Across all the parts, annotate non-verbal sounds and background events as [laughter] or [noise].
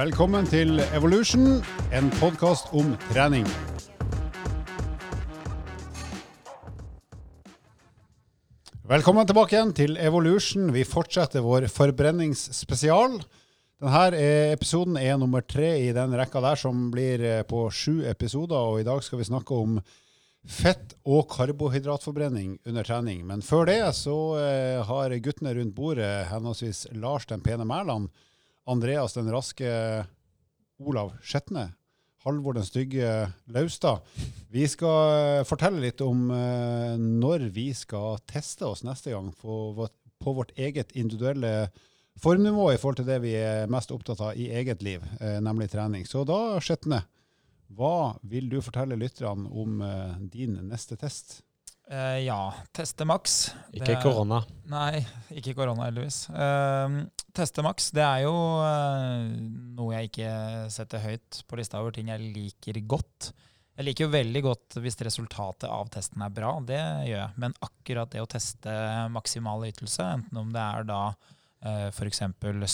Velkommen til Evolution, en podkast om trening. Velkommen tilbake igjen til Evolution. Vi fortsetter vår forbrenningsspesial. Denne episoden er nummer tre i den rekka der som blir eh, på sju episoder. Og i dag skal vi snakke om fett- og karbohydratforbrenning under trening. Men før det så eh, har guttene rundt bordet, henholdsvis Lars den pene Mæland, Andreas den raske Olav Skjetne, Halvor den stygge Laustad. Vi skal eh, fortelle litt om eh, når vi skal teste oss neste gang på, på vårt eget individuelle formnivå i forhold til det vi er mest opptatt av i eget liv, eh, nemlig trening. Så da, Skjetne, hva vil du fortelle lytterne om eh, din neste test? Eh, ja, teste maks. Ikke er- korona. Nei, ikke korona, heldigvis. Uh, teste maks, det er jo uh, noe jeg ikke setter høyt på lista over ting jeg liker godt. Jeg liker jo veldig godt hvis resultatet av testen er bra, det gjør jeg. Men akkurat det å teste maksimal ytelse, enten om det er da uh, f.eks.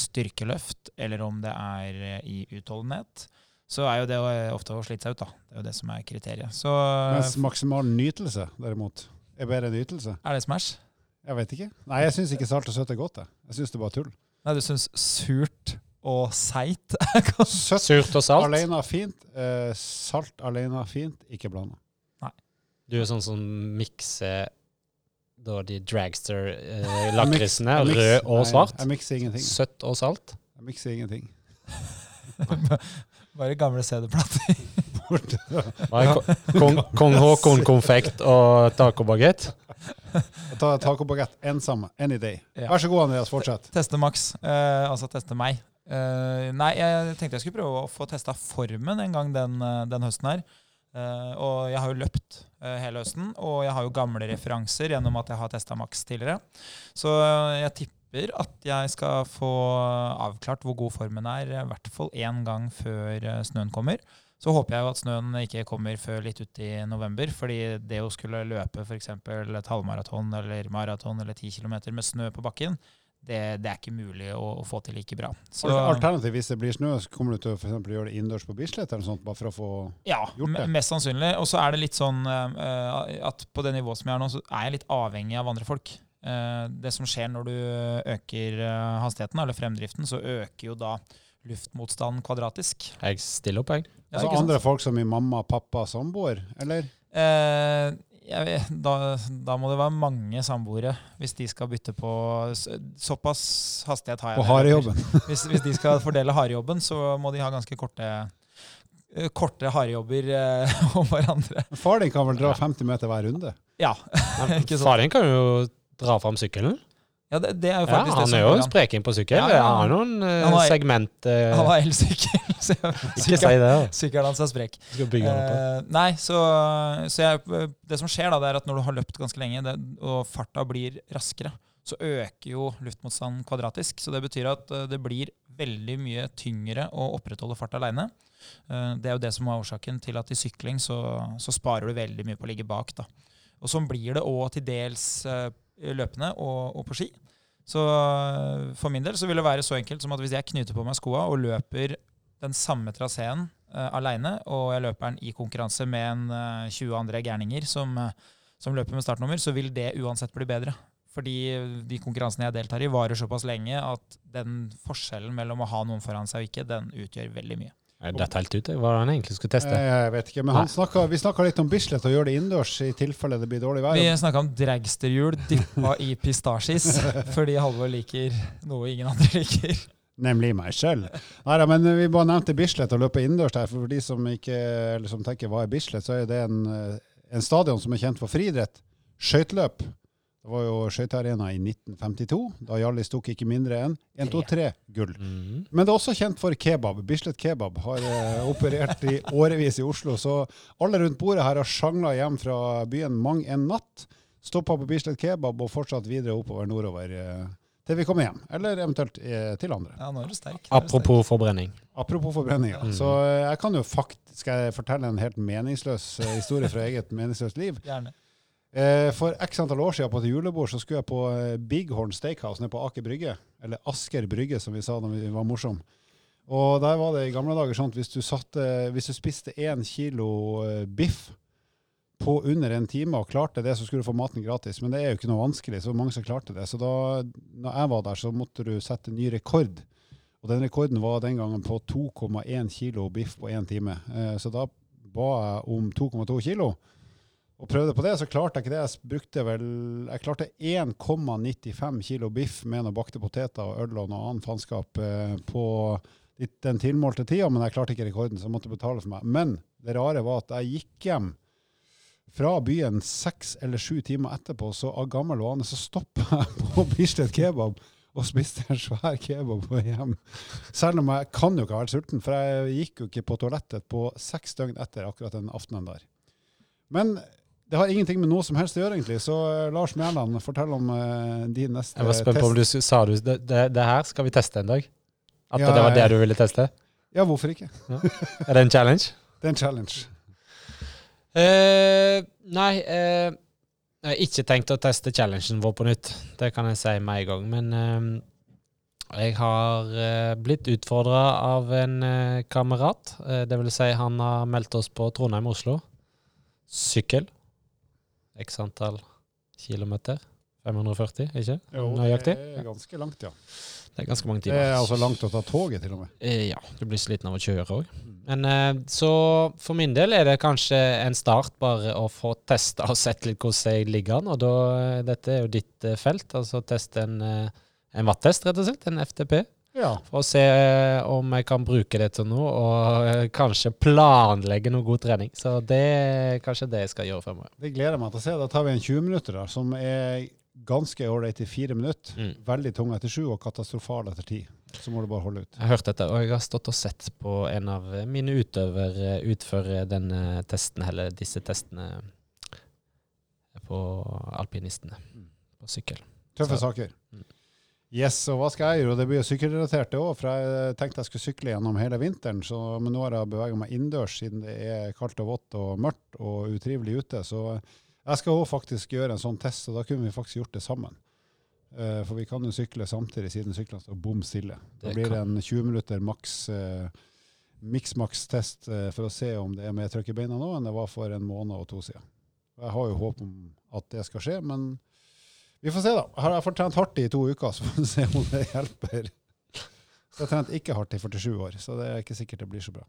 styrkeløft, eller om det er eh, i utholdenhet, så er jo det ofte å slite seg ut, da. Det er jo det som er kriteriet. Så Mens maksimal nytelse, derimot, er bedre nytelse. er det Smash? Jeg vet ikke. Nei, jeg syns ikke salt og søtt er godt. Jeg, jeg syns det er bare tull. Nei, du syns surt og seigt [laughs] er godt? Søtt Surt og salt. alene fint. Eh, salt alene fint, ikke blanda. Du er sånn som mikser da de dragster-lakrisene, eh, rød og svart? nei. Jeg mikser ingenting. Søtt og salt. Jeg mikser ingenting. [laughs] [laughs] Bare gamle CD-plater. [laughs] Kong, Kong Haakon konfekt og tacobagett. Ta tacobagett ensamme. Any day. Ja. Vær så god, Andreas. Fortsett. Teste Max. eh, altså teste meg. Eh, nei, jeg tenkte jeg skulle prøve å få testa formen en gang den, eh, den høsten her. Eh, og jeg har jo løpt eh, hele høsten, og jeg har jo gamle referanser gjennom at jeg har testa Max tidligere. Så eh, jeg tipper at jeg skal få avklart hvor god formen er, i hvert fall én gang før eh, snøen kommer. Så håper jeg jo at snøen ikke kommer før litt ut i november, fordi det å skulle løpe f.eks. et halvmaraton eller maraton eller 10 km med snø på bakken, det, det er ikke mulig å, å få til like bra. Så Alternativt, hvis det blir snø, så kommer du til å for gjøre det innendørs på Bislett eller sånt, bare for å få ja, gjort det. Ja, mest sannsynlig. Og så er det litt sånn uh, at på det nivået som jeg er nå, så er jeg litt avhengig av andre folk. Eh, det som skjer når du øker eh, hastigheten, eller fremdriften, så øker jo da luftmotstanden kvadratisk. Jeg stiller opp, jeg. Ja, Altså andre folk som i mamma, pappa, samboer, eller? Eh, jeg vet, da, da må det være mange samboere hvis de skal bytte på Såpass hastighet har jeg. På harejobben. Hvis, hvis de skal fordele harejobben, så må de ha ganske korte eh, Korte harejobber eh, [laughs] om hverandre. Far din kan vel dra 50 meter hver runde? Ja. [laughs] Ikke sant? Far din kan jo dra fram sykkelen. ja det, det er jo Ja, faktisk det han som er jo en spreking på sykkel. Ja, ja. Han har noen eh, Han var, segment uh, Han har elsykkel, [laughs] så Ikke si det. sykkelen hans er sprek. Skal bygge den opp. Eh, nei, så, så jeg, det som skjer, da, det er at når du har løpt ganske lenge, det, og farta blir raskere, så øker jo luftmotstanden kvadratisk. Så det betyr at eh, det blir veldig mye tyngre å opprettholde fart aleine. det er jo det som er årsaken til at i sykling så, så sparer du veldig mye på å ligge bak. da. Og sånn blir det òg til dels eh, løpende og, og på ski. Så eh, for min del så vil det være så enkelt som at hvis jeg knyter på meg skoa og løper den samme traseen uh, aleine, og jeg løper den i konkurranse med en uh, 20 andre gærninger som, uh, som løper med startnummer, så vil det uansett bli bedre. Fordi de konkurransene jeg deltar i, varer såpass lenge at den forskjellen mellom å ha noen foran seg og ikke, den utgjør veldig mye. Jeg datt helt ut. Hva han egentlig skulle teste? Eh, Jeg vet ikke, men han snakket, vi snakka litt om Bislett og gjøre det innendørs i tilfelle det blir dårlig vær. Vi snakka om dragsterhjul dyppa i pistasjis, [laughs] fordi Halvor liker noe ingen andre liker. Nemlig meg selv. Nei da, men vi bare nevnte Bislett og løpe innendørs der. For de som ikke eller som tenker hva er Bislett, så er det en, eh, en stadion som er kjent for friidrett. Skøyteløp. Det var jo skøytearena i 1952. Da Hjallis tok ikke mindre enn 1, 2, 3 gull. Mhm. Men det er også kjent for kebab. Bislett Kebab har eh, operert i årevis i Oslo. Så alle rundt bordet her har sjangla hjem fra byen mang en natt. Stoppa på Bislett Kebab og fortsatt videre oppover nordover eh, til vi kommer hjem. Eller eventuelt eh, til andre. Ja, nå er du sterk. Er Apropos forbrenning. Apropos forbrenning. ja. Mm. Så eh, jeg kan jo faktisk skal jeg fortelle en helt meningsløs eh, historie fra eget meningsløst liv. Gjerne. Eh, For x antall år siden på et julebord så skulle jeg på Big Bighorn Steakhouse nede på Aker Brygge. Eller Asker Brygge, som vi sa da vi var morsomme. Og der var det i gamle dager sånn at hvis du, satte, hvis du spiste én kilo eh, biff på under en time og klarte det, så skulle du få maten gratis. Men det er jo ikke noe vanskelig, så mange som klarte det. Så da når jeg var der, så måtte du sette ny rekord. Og den rekorden var den gangen på 2,1 kilo biff på én time. Eh, så da ba jeg om 2,2 kilo. Og prøvde på det, så klarte jeg ikke det. Jeg brukte vel Jeg klarte 1,95 kilo biff med noen bakte poteter og øl og noe annet faenskap eh, på den tilmålte tida, men jeg klarte ikke rekorden, så jeg måtte betale for meg. Men det rare var at jeg gikk hjem fra byen seks eller sju timer etterpå, så av gammel vane så stoppa [laughs] jeg på Bislett kebab og spiste en svær kebab på hjem. Selv om jeg kan jo ikke ha vært sulten, for jeg gikk jo ikke på toalettet på seks døgn etter akkurat den aftenen der. Men det har ingenting med noe som helst å gjøre, egentlig. Så uh, Lars Mæland, fortell om uh, din neste test. Jeg var spent på om du sa du det, det, det her skal vi teste en dag. At Ja, det var det du ville teste? Ja, hvorfor ikke? Er det en challenge? [laughs] Det er en challenge. Uh, nei, uh, jeg har ikke tenkt å teste challengen vår på nytt. Det kan jeg si med en gang. Men eh, jeg har eh, blitt utfordra av en eh, kamerat. Eh, det vil si, han har meldt oss på Trondheim-Oslo. Sykkel. X antall kilometer. 540, ikke? Nøyaktig? det er ganske langt, ja. Det er ganske mange timer. Det er altså langt å ta toget, til og med. Eh, Ja, du blir sliten av å kjøre òg. Men eh, så for min del er det kanskje en start bare å få testa og sett litt hvordan jeg ligger an. Og da, eh, dette er jo ditt felt, altså teste en, en wattest, rett og slett. En FTP. Ja. For å se eh, om jeg kan bruke det til noe, og eh, kanskje planlegge noe god trening. Så det er kanskje det jeg skal gjøre fremover. Det gleder jeg meg til å se. Da tar vi en 20 minutter, der, som er ganske ålreit i fire minutter. Mm. Veldig tung etter sju og katastrofal etter ti. Så må du bare holde ut. Jeg har hørt dette, og jeg har stått og sett på en av mine utøvere utføre denne testen, eller disse testene på alpinistene Mm. på sykkel. Tøffe Så- saker. Mm. Yes, og hva skal jeg gjøre? Det blir jo sykkelrelatert det òg, for jeg tenkte jeg skulle sykle gjennom hele vinteren, så, men nå har jeg beveget meg innendørs siden det er kaldt og vått og mørkt og utrivelig ute. Så jeg skal òg faktisk gjøre en sånn test, og da kunne vi faktisk gjort det sammen. Uh, for vi kan jo sykle samtidig siden syklene står bom stille. Da blir det en 20 minutter maks uh, miks-maks-test uh, for å se om det er mer trøkk i beina nå enn det var for en måned og to siden. Jeg har jo håp om at det skal skje, men vi får se, da. Har jeg fått trent hardt i to uker, så får vi se om det hjelper. Så jeg har trent ikke hardt i 47 år, så det er ikke sikkert det blir så bra.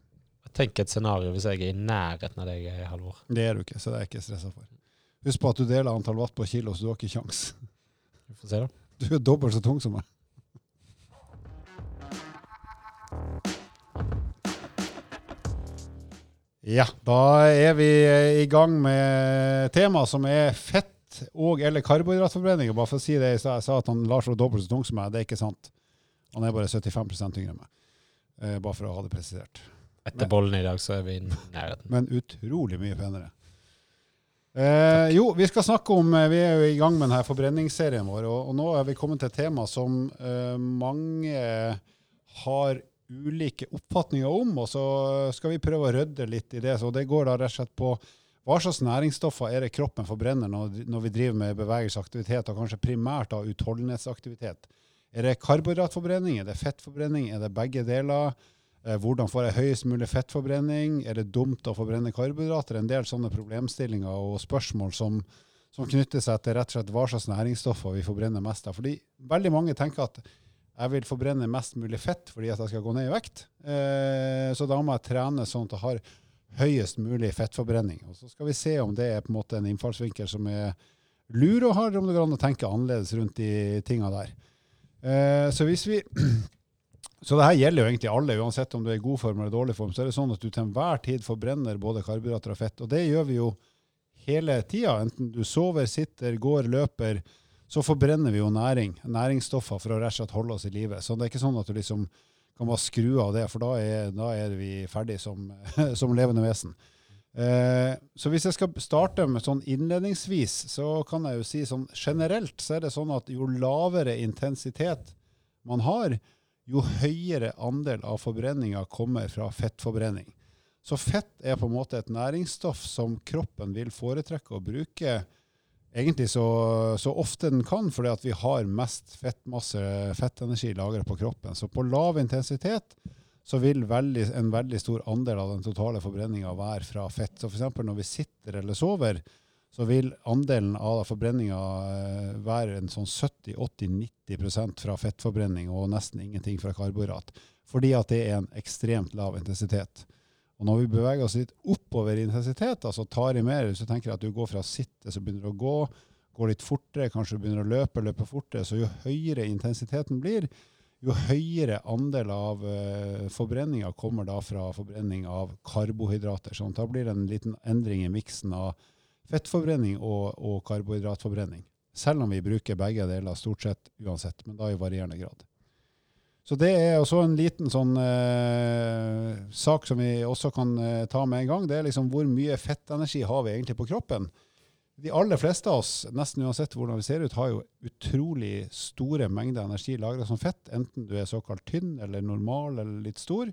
Tenk et scenario hvis jeg er i nærheten av deg, Halvor. Det er du ikke, så det er jeg ikke stressa for. Husk på at du deler antall watt på kilo, så du har ikke kjangs. Vi får se, da. Du er dobbelt så tung som meg. Ja, da er vi i gang med tema som er fett og eller karbohydratforbrenning. Bare for å si det, jeg sa, jeg sa at han Lars var dobbelt så tung som meg. Det er ikke sant. Han er bare 75 yngre enn meg. Eh, bare for å ha det presisert. Etter bollen i dag, så er vi i nærheten. Men utrolig mye penere. Eh, jo, vi skal snakke om eh, Vi er jo i gang med denne forbrenningsserien vår, og, og nå er vi kommet til et tema som eh, mange har ulike oppfatninger om, og så skal vi prøve å rydde litt i det. Så det går da rett og slett på hva slags næringsstoffer er det kroppen forbrenner når, når vi driver med bevegelsesaktivitet, og kanskje primært da utholdenhetsaktivitet. Er det karbohydratforbrenning, er det fettforbrenning, er det begge deler? Eh, Hvordan får jeg høyest mulig fettforbrenning? Er det dumt å forbrenne karbohydrater? En del sånne problemstillinger og spørsmål som, som knytter seg til rett og slett hva slags næringsstoffer vi forbrenner mest av. Fordi veldig mange tenker at jeg vil forbrenne mest mulig fett fordi at jeg skal gå ned i vekt. Eh, så da må jeg trene sånn at jeg har høyest mulig fettforbrenning. Og så skal vi se om det er på en måte en innfallsvinkel som er lur å ha, om det går an å tenke annerledes rundt de tinga der. Eh, så hvis vi [clears throat] så det her gjelder jo egentlig alle, uansett om du er i god form eller dårlig form. Så er det sånn at du til enhver tid forbrenner både karbohydrater og fett. Og det gjør vi jo hele tida. Enten du sover, sitter, går, løper, så forbrenner vi jo næring, næringsstoffer for å rett og slett holde oss i live. Så det er ikke sånn at du liksom kan bare skru av det, for da er, da er vi ferdig som, [laughs] som levende vesen. Eh, så hvis jeg skal starte med sånn innledningsvis, så kan jeg jo si sånn generelt så er det sånn at jo lavere intensitet man har, jo høyere andel av forbrenninga kommer fra fettforbrenning. Så fett er på en måte et næringsstoff som kroppen vil foretrekke å bruke egentlig så, så ofte den kan, fordi at vi har mest fettmasse, fettenergi lagret på kroppen. Så på lav intensitet så vil veldig, en veldig stor andel av den totale forbrenninga være fra fett. Så f.eks. når vi sitter eller sover, så vil andelen av forbrenninga eh, være en sånn 70-80-90% fra fettforbrenning og nesten ingenting fra karbohydrat. Fordi at det er en ekstremt lav intensitet. Og når vi beveger oss litt oppover i intensitet, altså tar i mer, så tenker jeg at du går fra sitte, så begynner du å gå, går litt fortere, kanskje du begynner å løpe, løpe fortere. Så jo høyere intensiteten blir, jo høyere andel av uh, forbrenninga kommer da fra forbrenning av karbohydrater. sånn da blir det en liten endring i miksen av fettforbrenning og, og karbohydratforbrenning. Selv om vi bruker begge deler stort sett uansett, men da i varierende grad. Så det er også en liten sånn eh, sak som vi også kan eh, ta med en gang. Det er liksom hvor mye fettenergi har vi egentlig på kroppen. De aller fleste av oss, nesten uansett hvordan vi ser ut, har jo utrolig store mengder energi lagra som fett, enten du er såkalt tynn eller normal eller litt stor.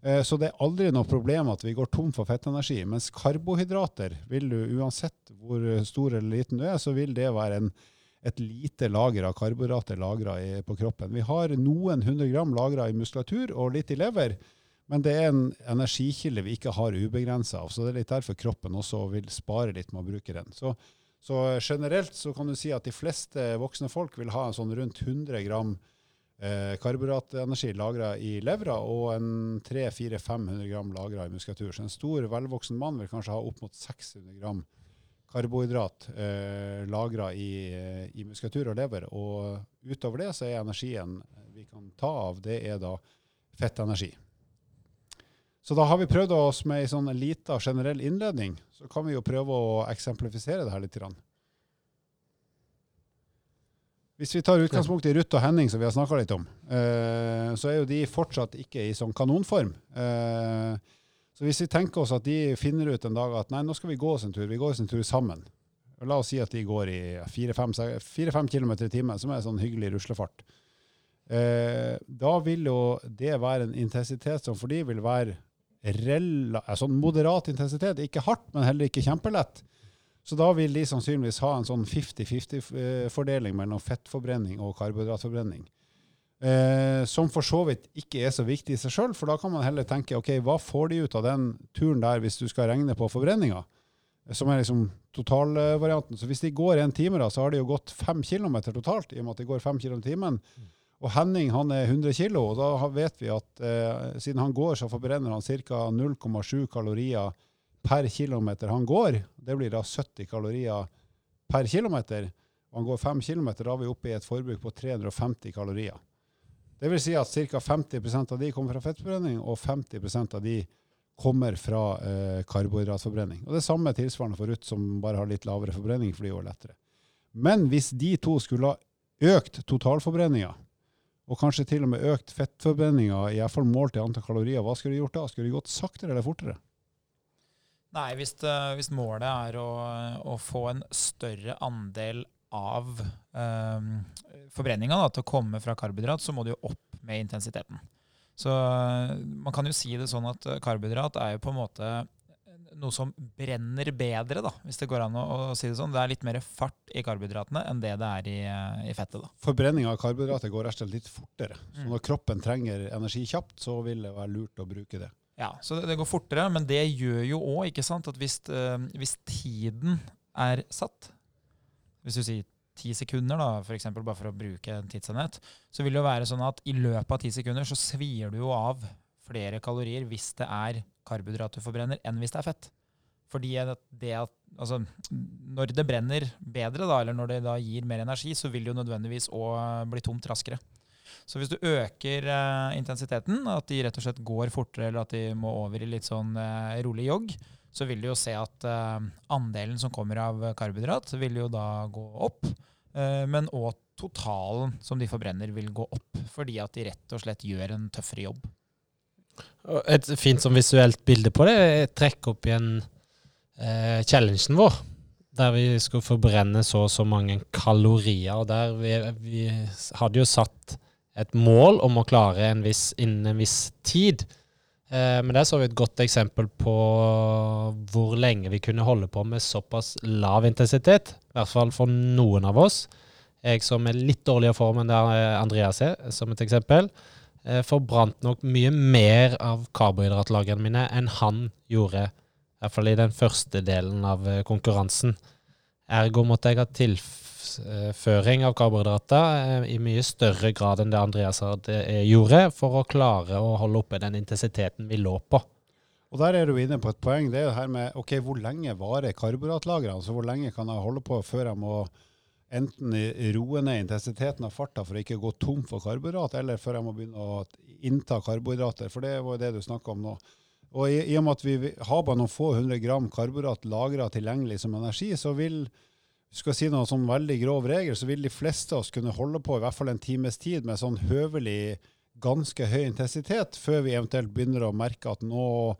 Eh, så det er aldri noe problem at vi går tom for fettenergi. Mens karbohydrater vil du, uansett hvor stor eller liten du er, så vil det være en et lite lager av karbohydrater lagra på kroppen. Vi har noen hundre gram lagra i muskulatur og litt i lever, men det er en energikilde vi ikke har ubegrensa av. Så det er litt derfor kroppen også vil spare litt med å bruke den. Så, så, generelt så kan du si at de fleste voksne folk vil ha sånn rundt 100 gram eh, karbohydratenergi lagra i levra og en 300-400-500 gram lagra i muskulatur. Så en stor, velvoksen mann vil kanskje ha opp mot 600 gram karbohydrat eh, i, eh, i, muskulatur og lever. Og utover det så er energien vi kan ta av, det er da fettenergi. Så da har vi prøvd oss med ei sånn lita generell innledning. Så kan vi jo prøve å eksemplifisere det her litt. Hvis vi tar utgangspunkt i Ruth og Henning, som vi har snakka litt om, eh, så er jo de fortsatt ikke i sånn kanonform. Eh, så hvis vi tenker oss at de finner ut en dag at nei, nå skal vi gå oss en tur, vi går oss en tur sammen. La oss si at de går i 4-5 km i timen, som er en sånn hyggelig ruslefart. Eh, da vil jo det være en intensitet som for de vil være sånn moderat intensitet. Ikke hardt, men heller ikke kjempelett. Så da vil de sannsynligvis ha en sånn 50-50-fordeling mellom fettforbrenning og karbohydratforbrenning. Eh, som for så vidt ikke er så viktig i seg sjøl, for da kan man heller tenke ok, hva får de ut av den turen der hvis du skal regne på forbrenninga? Som er liksom totalvarianten. Så hvis de går én time, da, så har de jo gått fem kilometer totalt, i og med at de går fem kilometer i timen. Og Henning han er 100 kilo, og da vet vi at eh, siden han går, så forbrenner han ca. 0,7 kalorier per kilometer han går. Det blir da 70 kalorier per kilometer. Og han går 5 km, da er vi oppe i et forbruk på 350 kalorier. Det vil si at ca. 50% av de kommer fra fettforbrenning, og 50% av de kommer fra eh, karbohydratforbrenning. Og Det samme tilsvarende for Ruth, som bare har litt lavere forbrenning fordi hun er lettere. Men hvis de to skulle ha økt totalforbrenninga, og kanskje til og med økt fettforbrenninga, iallfall målt i antall kalorier, hva skulle de gjort da? Skulle de gått saktere eller fortere? Nei, hvis, det, hvis målet er å, å, få en større andel av eh, forbrenninga til å komme fra karbohydrat, så må du jo opp med intensiteten. Så man kan jo si det sånn at karbohydrat er jo på en måte noe som brenner bedre, da, hvis det går an å, å, si det sånn. Det er litt mer fart i karbohydratene enn det det er i, i fettet. da. Forbrenninga av karbohydrater går rett og slett litt fortere. Så mm. når kroppen trenger energi kjapt, så vil det være lurt å bruke det. Ja, så det, det går fortere, men det gjør jo òg at hvis, øh, hvis tiden er satt, hvis du sier ti sekunder, da, for eksempel, bare for å bruke en tidsenhet, så vil det jo være sånn at i løpet av ti sekunder så svir du jo av flere kalorier hvis det er karbohydrat du forbrenner, enn hvis det er fett. Fordi det at, altså, når det brenner bedre, da, eller når det da gir mer energi, så vil det jo nødvendigvis òg bli tomt raskere. Så hvis du øker uh, intensiteten, at de rett og slett går fortere, eller at de må over i litt sånn uh, rolig jogg, så vil du jo se at uh, andelen som kommer av karbohydrat, vil jo da gå opp. Uh, men òg totalen som de forbrenner, vil gå opp, fordi at de rett og slett gjør en tøffere jobb. Et fint som visuelt bilde på det er trekk opp igjen uh, challengen vår. Der vi skulle forbrenne så og så mange kalorier. og der vi, vi hadde jo satt et mål om å klare en viss, innen en viss tid. Eh, men der så vi et godt eksempel på hvor lenge vi kunne holde på med såpass lav intensitet. I hvert fall for noen av oss. Jeg som er litt dårligere form enn Andreas er, som et eksempel. eh, forbrant nok mye mer av karbohydratlagrene mine enn han gjorde. I hvert fall i den første delen av eh, konkurransen. Ergo måtte jeg ha tilføring av karbohydrater eh, i mye større grad enn det Andreas eh, gjorde, for å klare å holde oppe den intensiteten vi lå på. Og der er du inne på et poeng. Det er det her med ok, hvor lenge varer karbohydratlagrene? Altså hvor lenge kan jeg holde på før jeg må enten roe ned intensiteten av farta for å ikke gå tom for karbohydrat, eller før jeg må begynne å innta karbohydrater. For det var jo det du snakka om nå. Og i, i, og med at vi har bare noen få hundre gram karbohydrat lagra tilgjengelig som energi, så vil skal si noen sånn veldig grov regel, så vil de fleste av oss kunne holde på i hvert fall en times tid med sånn høvelig ganske høy intensitet, før vi eventuelt begynner å merke at nå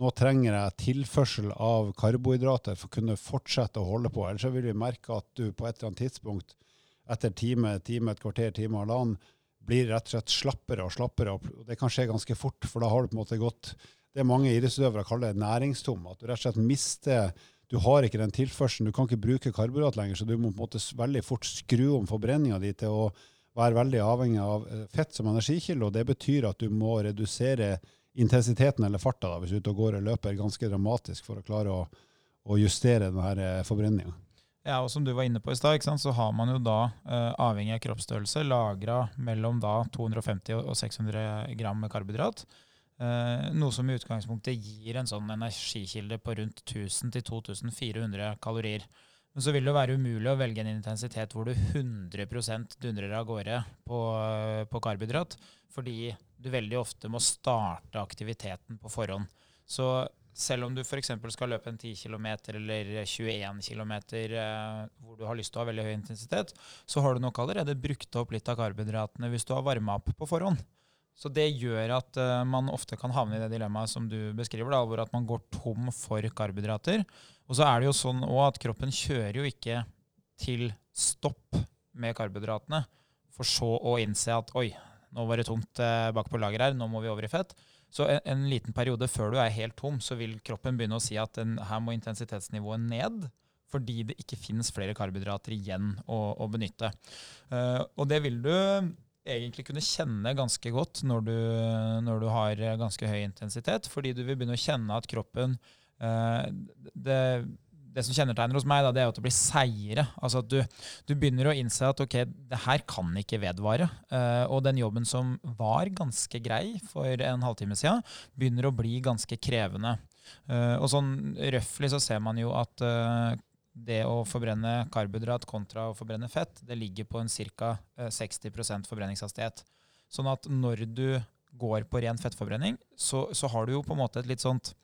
nå trenger jeg tilførsel av karbohydrater for å kunne fortsette å holde på. Ellers vil vi merke at du på et eller annet tidspunkt etter time, time, et kvarter, time og halvannen blir rett og slett slappere og slappere. Og det kan skje ganske fort, for da har du på en måte gått det mange idrettsutøvere kaller næringstom. At du rett og slett mister Du har ikke den tilførselen. Du kan ikke bruke karbohydrat lenger, så du må på en måte veldig fort skru om forbrenninga di til å være veldig avhengig av eh, fett som energikilde. Og det betyr at du må redusere intensiteten eller farta hvis du er ute og går og løper ganske dramatisk for å klare å, å justere denne eh, forbrenninga. Ja, og som du var inne på i stad, så har man jo da, uh, avhengig av kroppsstørrelse, lagra mellom da 250 og 600 gram karbohydrat. Uh, noe som i utgangspunktet gir en sånn energikilde på rundt 1000-2400 kalorier. Men så vil det være umulig å velge en intensitet hvor du 100 dundrer av gårde på, på karbohydrat, fordi du veldig ofte må starte aktiviteten på forhånd. Så selv om du f.eks. skal løpe en 10 km eller 21 km eh, hvor du har lyst til å ha veldig høy intensitet, så har du nok allerede brukt opp litt av karbohydratene hvis du har varma opp på forhånd. Så det gjør at uh, man ofte kan havne i det dilemmaet som du beskriver, da, hvor at man går tom for karbohydrater. Og så er det jo sånn òg at kroppen kjører jo ikke til stopp med karbohydratene, for så å innse at oi, nå var det tomt uh, bak på lageret her, nå må vi over i fett. Så en, en, liten periode før du er helt tom, så vil kroppen begynne å si at den, her må intensitetsnivået ned. Fordi det ikke finnes flere karbohydrater igjen å, å benytte. Uh, og det vil du egentlig kunne kjenne ganske godt når du, når du, har ganske høy intensitet. Fordi du vil begynne å kjenne at kroppen eh, det, det som kjennetegner hos meg, da, det er at det blir seire. Altså at du, du, begynner å innse at ok, det her kan ikke vedvare. Eh, og den jobben som var ganske grei for en halvtime siden, begynner å bli ganske krevende. Eh, og sånn røftlig så ser man jo at uh, det å forbrenne karbohydrat kontra å forbrenne fett, det ligger på en ca. 60% forbrenningshastighet. Sånn at når du går på ren fettforbrenning, så, så har du jo på en måte et litt sånt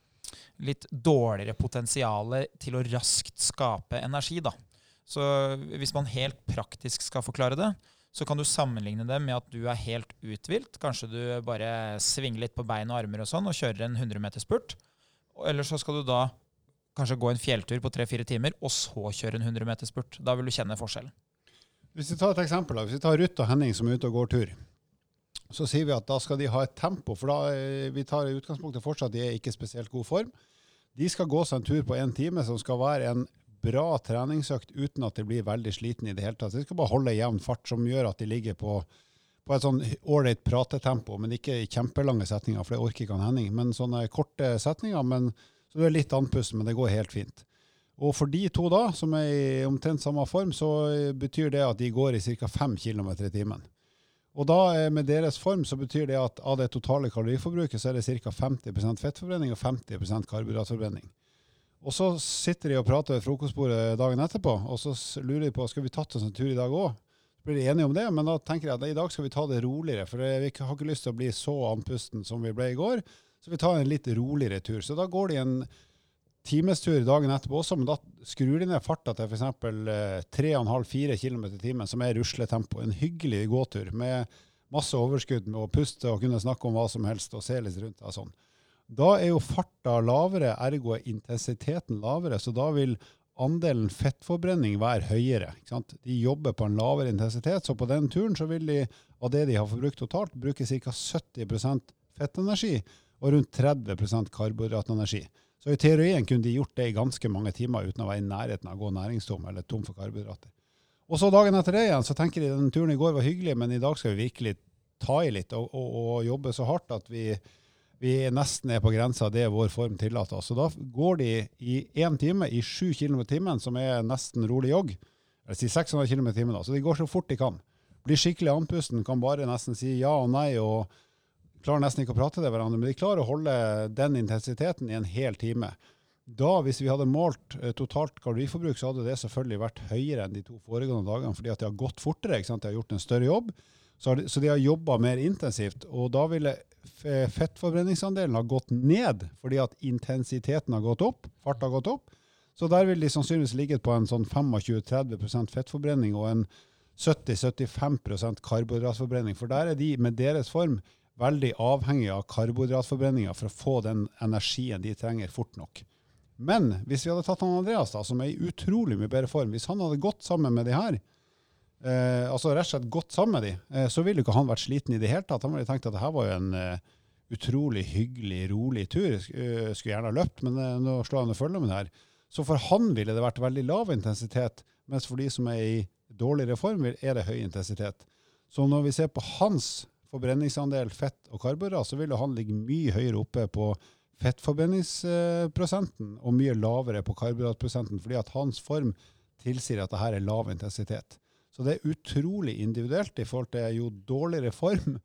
litt dårligere potensial til å raskt skape energi. Da. Så hvis man helt praktisk skal forklare det, så kan du sammenligne det med at du er helt uthvilt. Kanskje du bare svinger litt på bein og armer og sånn, og kjører en 100 meter spurt. Eller så skal du da kanskje gå en fjelltur på tre-fire timer, og så kjøre en 100-meter spurt. Da vil du kjenne forskjellen. Hvis vi tar et eksempel. Hvis vi tar Ruth og Henning som er ute og går tur så sier vi at da skal de ha et tempo, for da eh, vi tar i utgangspunktet fortsatt de er ikke spesielt god form. De skal gå seg en tur på én time som skal være en bra treningsøkt uten at de blir veldig sliten i det hele tatt. De skal bare holde jevn fart, som gjør at de ligger på, på et sånn ålreit pratetempo, men ikke i kjempelange setninger, for det orker ikke han Henning. Men sånne korte setninger, men, så du er litt andpusten, men det går helt fint. Og for de to da, som er i omtrent samme form, så betyr det at de går i ca. 5 km i timen. Og da eh, med deres form så betyr det at av det totale kaloriforbruket så er det ca. 50% fettforbrenning og 50% karbohydratforbrenning. Og så sitter de og prater ved frokostbordet dagen etterpå, og så lurer de på skal vi tatt oss en tur i dag òg. Så blir de enige om det, men da tenker jeg at i dag skal vi ta det roligere. For vi har ikke lyst til å bli så andpusten som vi ble i går, så vi tar en litt roligere tur. Så da går de en timestur dagen etterpå også, men da skrur de ned farta til f.eks. 3,5-4 km i timen, som er rusletempo. En hyggelig gåtur med masse overskudd med å puste og kunne snakke om hva som helst og se litt rundt deg sånn. Da er jo farta lavere, ergo er intensiteten lavere, så da vil andelen fettforbrenning være høyere. De jobber på en lavere intensitet, så på den turen vil de av det de har forbrukt totalt, bruke ca. 70% fettenergi og rundt 30% karbohydratenergi. Så i teorien kunne de gjort det i ganske mange timer uten å være i nærheten av å gå næringstom eller tom for karbohydrater. Og så dagen etter det igjen så tenker de den turen i går var hyggelig, men i dag skal vi virkelig ta i litt og, og, og jobbe så hardt at vi, vi nesten er på grensa det vår form tillater. Så da går de i én time i sju km i timen, som er nesten rolig jogg. Eller si 600 km i timen, da. Så de går så fort de kan. Blir skikkelig andpusten, kan bare nesten si ja og nei. og klarer nesten ikke å prate til hverandre, men de klarer å holde den intensiteten i en hel time. Da, hvis vi hadde målt eh, totalt kaloriforbruk, så hadde det selvfølgelig vært høyere enn de to foregående dagene, fordi at de har gått fortere. De har gjort en større jobb. Så, de, har jobba mer intensivt. Og da ville fettforbrenningsandelen ha gått ned, fordi at intensiteten har gått opp, Farten har gått opp. Så der vil de sannsynligvis ligget på en sånn 25-30% fettforbrenning og en 70-75% karbohydratforbrenning. For der er de med deres form veldig avhengig av karbohydratforbrenninga for å få den energien de trenger, fort nok. Men hvis vi hadde tatt han Andreas, da, som er i utrolig mye bedre form, hvis han hadde gått sammen med de her, eh, altså rett og slett gått sammen med de, eh, så ville ikke han vært sliten i det hele tatt. Han ville tenkt at det her var jo en eh, utrolig hyggelig, rolig tur. Uh, skulle gjerne ha løpt, men uh, nå slår han og følger med det her. Så for han ville det vært veldig lav intensitet, mens for de som er i dårligere form, er det høy intensitet. Så når vi ser på hans forbrenningsandel fett og karbohydrat, så vil han ligge mye høyere oppe på fettforbrenningsprosenten og mye lavere på karbohydratprosenten, fordi at hans form tilsier at det her er lav intensitet. Så det er utrolig individuelt i forhold til jo dårligere form,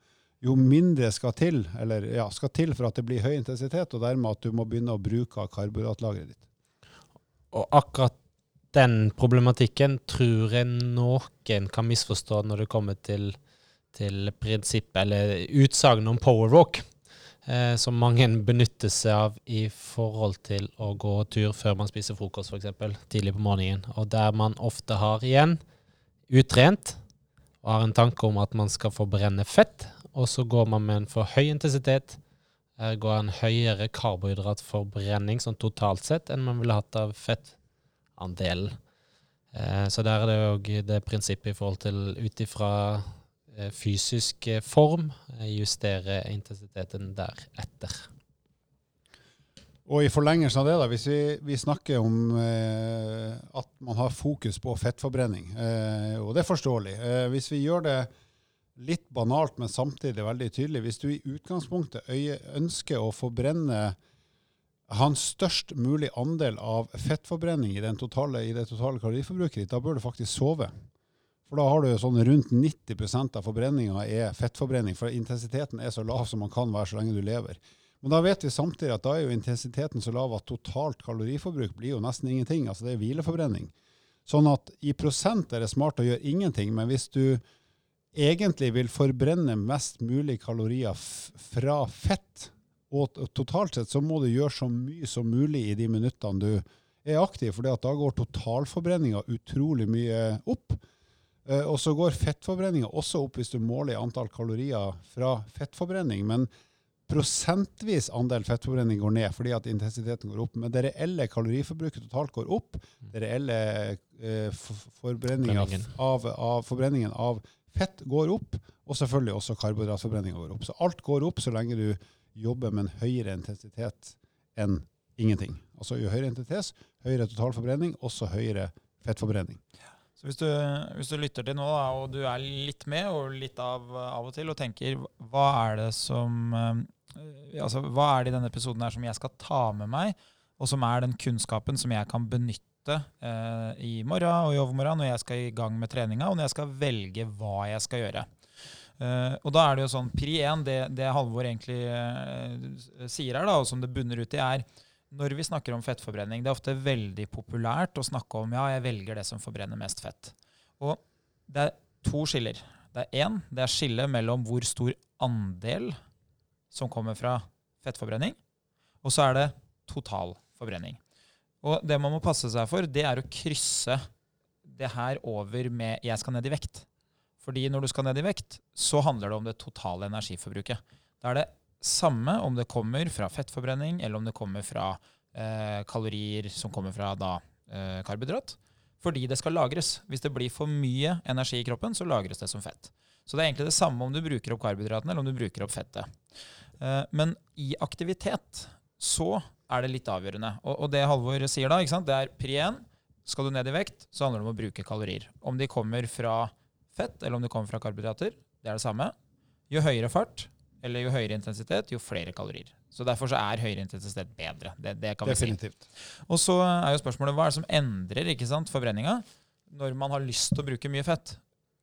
jo mindre skal til, eller, ja, skal til for at det blir høy intensitet, og dermed at du må begynne å bruke karbohydratlageret ditt. Og akkurat den problematikken tror jeg noen kan misforstå når det kommer til, til prinsippet eller utsagnet om powerwalk eh, som mange benytter seg av i forhold til å gå tur før man spiser frokost, f.eks. tidlig på morgenen. Og der man ofte har igjen utrent og har en tanke om at man skal forbrenne fett, og så går man med en for høy intensitet. Her går en høyere karbohydratforbrenning sånn totalt sett enn man ville hatt av fettandelen. Eh, så der er det òg det prinsippet i forhold til ut ifra fysisk eh, form, eh, justere intensiteten deretter. Og i forlengelsen av det, da, hvis vi, vi snakker om eh, at man har fokus på fettforbrenning, eh, og det er forståelig eh, Hvis vi gjør det litt banalt, men samtidig veldig tydelig Hvis du i utgangspunktet ønsker å forbrenne ha en størst mulig andel av fettforbrenning i, totale, i det totale kaloriforbruket ditt, da bør du faktisk sove. For da har du sånn rundt 90% av forbrenninga er fettforbrenning, for intensiteten er så lav som man kan være så lenge du lever. Men da vet vi samtidig at da er jo intensiteten så lav at totalt kaloriforbruk blir jo nesten ingenting. Altså det er hvileforbrenning. Sånn at i prosent er det smart å gjøre ingenting, men hvis du egentlig vil forbrenne mest mulig kalorier fra fett, og totalt sett så må du gjøre så mye som mulig i de minuttene du er aktiv, for da går totalforbrenninga utrolig mye opp. Uh, og så går fettforbrenninga også opp hvis du måler antall kalorier fra fettforbrenning. Men prosentvis andel fettforbrenning går ned fordi at intensiteten går opp. Men det reelle kaloriforbruket totalt går opp. Det reelle forbrenningen av, av, forbrenningen av fett går opp. Og selvfølgelig også karbohydratforbrenninga går opp. Så alt går opp så lenge du jobber med en høyere intensitet enn ingenting. Altså jo høyere intensitet, høyere totalforbrenning, også høyere fettforbrenning. Så hvis du, hvis du, lytter til nå, da, og du er litt med og litt av, av og til, og tenker hva er det som eh, altså, Hva er det i denne episoden her som jeg skal ta med meg, og som er den kunnskapen som jeg kan benytte eh, i morgen og i overmorgen når jeg skal i gang med treninga, og når jeg skal velge hva jeg skal gjøre. Uh, og da er det jo sånn, Pri 1, det, det Halvor egentlig uh, sier her, da, og som det bunner ut i, er når vi snakker om fettforbrenning, det er ofte veldig populært å snakke om ja, jeg velger det som forbrenner mest fett. Og det er to skiller. Det er én, det er skillet mellom hvor stor andel som kommer fra fettforbrenning, og så er det total forbrenning. Og det man må passe seg for, det er å krysse det her over med 'jeg skal ned i vekt'. Fordi når du skal ned i vekt, så handler det om det totale energiforbruket. Da er det samme om det kommer fra fettforbrenning, eller om det kommer fra eh, kalorier som kommer fra da, eh, karbohydrat. Fordi det skal lagres. Hvis det blir for mye energi i kroppen, så lagres det som fett. Så det er egentlig det samme om du bruker opp karbohydratene eller om du bruker opp fettet. Eh, men i aktivitet så er det litt avgjørende. Og, og det Halvor sier da, det er pri 1. Skal du ned i vekt, så handler det om å bruke kalorier. Om de kommer fra fett eller om de kommer fra karbohydrater, det er det samme. Jo høyere fart eller jo høyere intensitet, jo flere kalorier. Så Derfor så er høyere intensitet bedre. Det, det kan vi si. Og så er jo spørsmålet hva er det som endrer ikke sant, forbrenninga når man har lyst til å bruke mye fett.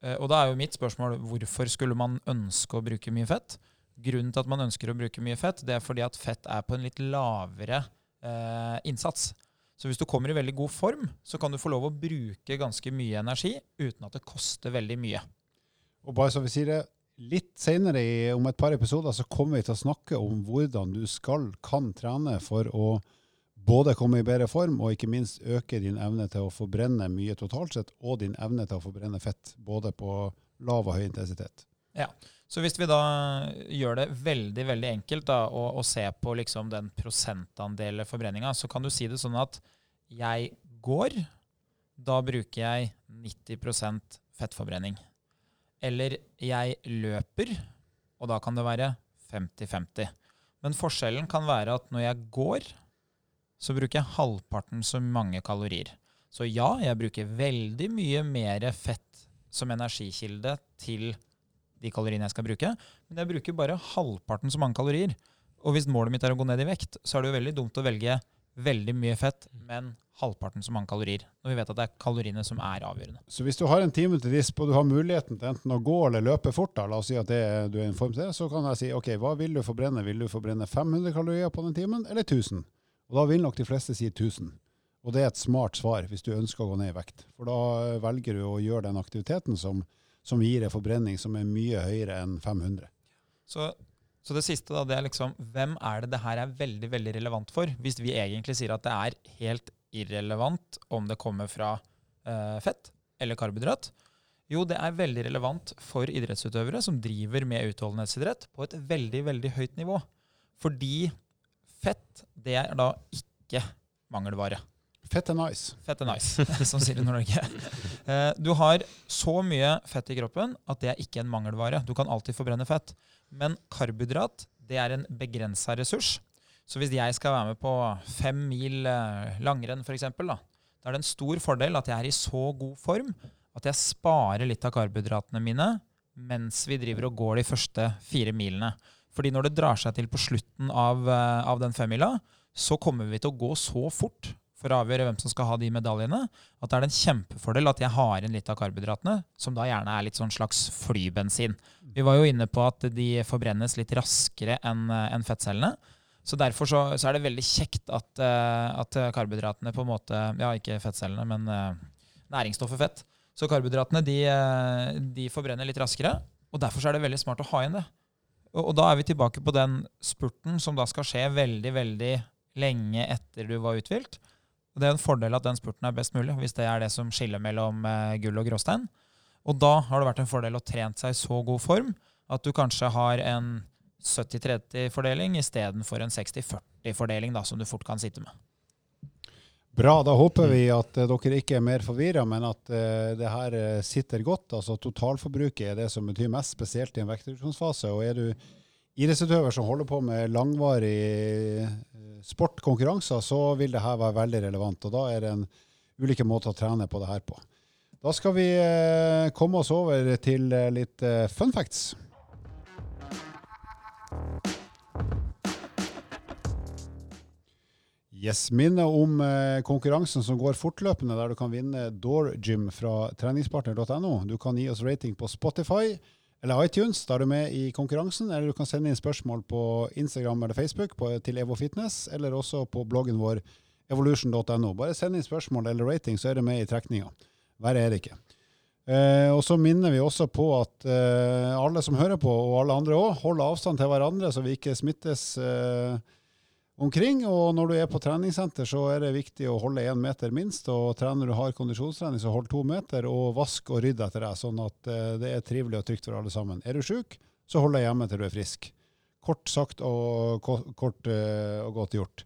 Eh, Og da er jo mitt spørsmål hvorfor skulle man ønske å bruke mye fett? Grunnen til at man ønsker å bruke mye fett, det er fordi at fett er på en litt lavere eh, innsats. Så hvis du kommer i veldig god form, så kan du få lov å bruke ganske mye energi uten at det koster veldig mye. Og bare så vi sier det, litt senere om et par episoder så kommer vi til å snakke om hvordan du skal, kan trene for å både komme i bedre form og ikke minst øke din evne til å forbrenne mye totalt sett, og din evne til å forbrenne fett, både på lav og høy intensitet. Ja, Så hvis vi da gjør det veldig veldig enkelt da, og, og ser på liksom den prosentandelen forbrenninga, så kan du si det sånn at jeg går, da bruker jeg 90% fettforbrenning. Eller jeg løper, og da kan det være 50-50. Men forskjellen kan være at når jeg går, så bruker jeg halvparten så mange kalorier. Så ja, jeg bruker veldig mye mer fett som energikilde til de kaloriene jeg skal bruke, men jeg bruker bare halvparten så mange kalorier. Og hvis målet mitt er å gå ned i vekt, så er det jo veldig dumt å velge veldig mye fett, men halvparten så mange kalorier. Når vi vet at det er kaloriene som er avgjørende. Så hvis du har en time til disp, og du har muligheten til enten å gå eller løpe fort, da, la oss si at det, du er i en form til det, så kan jeg si ok, hva vil du forbrenne? Vil du forbrenne 500 kalorier på den timen, eller 1000? Og da vil nok de fleste si 1000. Og det er et smart svar hvis du ønsker å gå ned i vekt. For da velger du å gjøre den aktiviteten som, som gir en forbrenning som er mye høyere enn 500. Så, så det siste, da, det er liksom Hvem er det det her er veldig veldig relevant for? Hvis vi egentlig sier at det er helt irrelevant om det kommer fra eh, fett eller karbohydrat. Jo, det er veldig relevant for idrettsutøvere som driver med utholdenhetsidrett på et veldig, veldig høyt nivå. Fordi fett, det er da ikke mangelvare. Fett er nice. Fett er nice, [laughs] som sier i Nord-Norge. Eh, Du har så mye fett i kroppen at det er ikke en mangelvare. Du kan alltid forbrenne fett. Men karbohydrat det er en begrensa ressurs. Så hvis jeg skal være med på fem mil eh, langrenn f.eks., da, da er det en stor fordel at jeg er i så god form at jeg sparer litt av karbohydratene mine mens vi driver og går de første fire milene. Fordi når det drar seg til på slutten av, eh, av den femmila, så kommer vi til å gå så fort for å avgjøre hvem som skal ha de medaljene, at det er en kjempefordel at jeg har igjen litt av karbohydratene, som da gjerne er litt sånn slags flybensin. Vi var jo inne på at de forbrennes litt raskere enn enn fettcellene. Så derfor så, så er det veldig kjekt at, eh, at karbohydratene på en måte Ja, ikke fettcellene, men eh, næringsstoffet fett. Så karbohydratene de, eh, de forbrenner litt raskere, og derfor så er det veldig smart å ha igjen det. Og, og da er vi tilbake på den spurten som da skal skje veldig, veldig lenge etter du var uthvilt. Det er en fordel at den spurten er best mulig, hvis det er det som skiller mellom eh, gull og gråstein. Og da har det vært en fordel å trent seg i så god form at du kanskje har en 70-30-fordeling istedenfor en 60-40-fordeling, da, som du fort kan sitte med. Bra, da håper vi at eh, dere ikke er mer forvirra, men at uh, det her sitter godt. Altså Totalforbruket er det som betyr mest, spesielt i en vektreduksjonsfase. Og er du idrettsutøver som holder på med langvarig eh, sportkonkurranser, så vil det her være veldig relevant. Og da er det en ulike måter å trene på det her på. Da skal vi eh, komme oss over til eh, litt eh, fun facts. Yes, Minne om konkurransen som går fortløpende, der du kan vinne Door Gym fra treningspartner.no. Du kan gi oss rating på Spotify eller iTunes, da er du med i konkurransen. Eller du kan sende inn spørsmål på Instagram eller Facebook på, til Evo Fitness, eller også på bloggen vår evolution.no. Bare send inn spørsmål eller rating, så er du med i trekninga. Verre er det ikke. Eh, og så minner vi også på at eh, alle som hører på, og alle andre òg, holder avstand til hverandre, så vi ikke smittes eh, omkring. Og når du er på treningssenter, så er det viktig å holde én meter minst. Og trener du hard kondisjonstrening, så hold to meter, og vask og rydd etter deg, sånn at eh, det er trivelig og trygt for alle sammen. Er du sjuk, så hold deg hjemme til du er frisk. Kort sagt og kort eh, og godt gjort.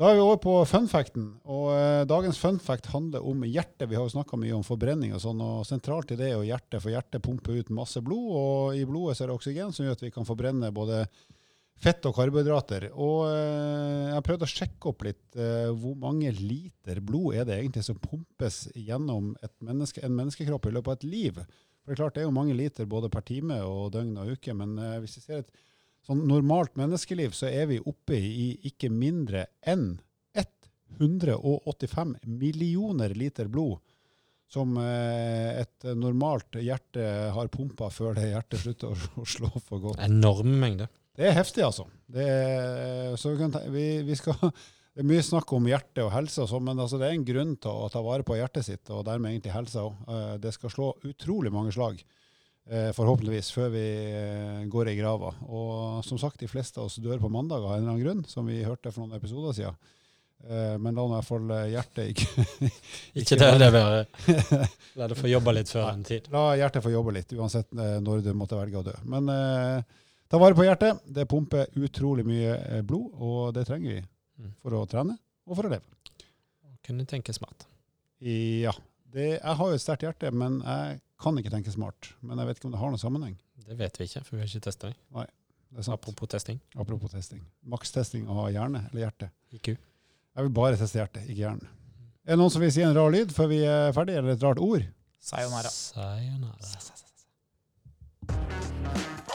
Da er vi over på funfacten. Og eh, dagens funfact handler om hjertet. Vi har jo snakka mye om forbrenning og sånn, og sentralt i det er jo hjertet, for hjertet pumper ut masse blod, og i blodet så er det oksygen som gjør at vi kan forbrenne både fett og karbohydrater. Og jeg har prøvd å sjekke opp litt eh, hvor mange liter blod er det egentlig som pumpes gjennom menneske, en menneskekropp i løpet av et liv. For det er klart det er jo mange liter både per time og døgn og uke, men eh, hvis vi ser et sånn normalt menneskeliv, så er vi oppe i ikke mindre enn 185 millioner liter blod som eh, et normalt hjerte har pumpa før det hjertet slutter å slå for godt. Enorme mengder. Det er heftig, altså. Det er, så vi, ta- vi, vi skal, [laughs] det er mye snakk om hjerte og helse, og så, men altså, det er en grunn til å ta vare på hjertet sitt, og dermed egentlig helsa òg. Det skal slå utrolig mange slag, eh, forhåpentligvis, før vi eh, går i grava. Og som sagt, de fleste av oss dør på mandag av en eller annen grunn, som vi hørte for noen episoder siden. Eh, Men la nå i hvert fall eh, hjertet ikke [laughs] Ikke det det være. [laughs] La det få jobbe litt før en tid. La hjertet få jobbe litt, uansett eh, når du måtte velge å dø. Men eh, ta vare på hjertet. Det pumper utrolig mye eh, blod, og det trenger vi Mm. for å trene og for å leve. Kunne tenke smart. Ja. Det, jeg har jo et sterkt hjerte, men jeg kan ikke tenke smart. Men jeg vet ikke om det har noen sammenheng. Det vet vi ikke, for vi har ikke testa det. Er. Apropos testing. Apropos testing. Makstesting av hjerne eller hjerte. IQ. Jeg vil bare teste hjertet, ikke hjernen. Er det noen som vil si en rar lyd før vi er ferdige, eller et rart ord? Sayonara. Sayonara.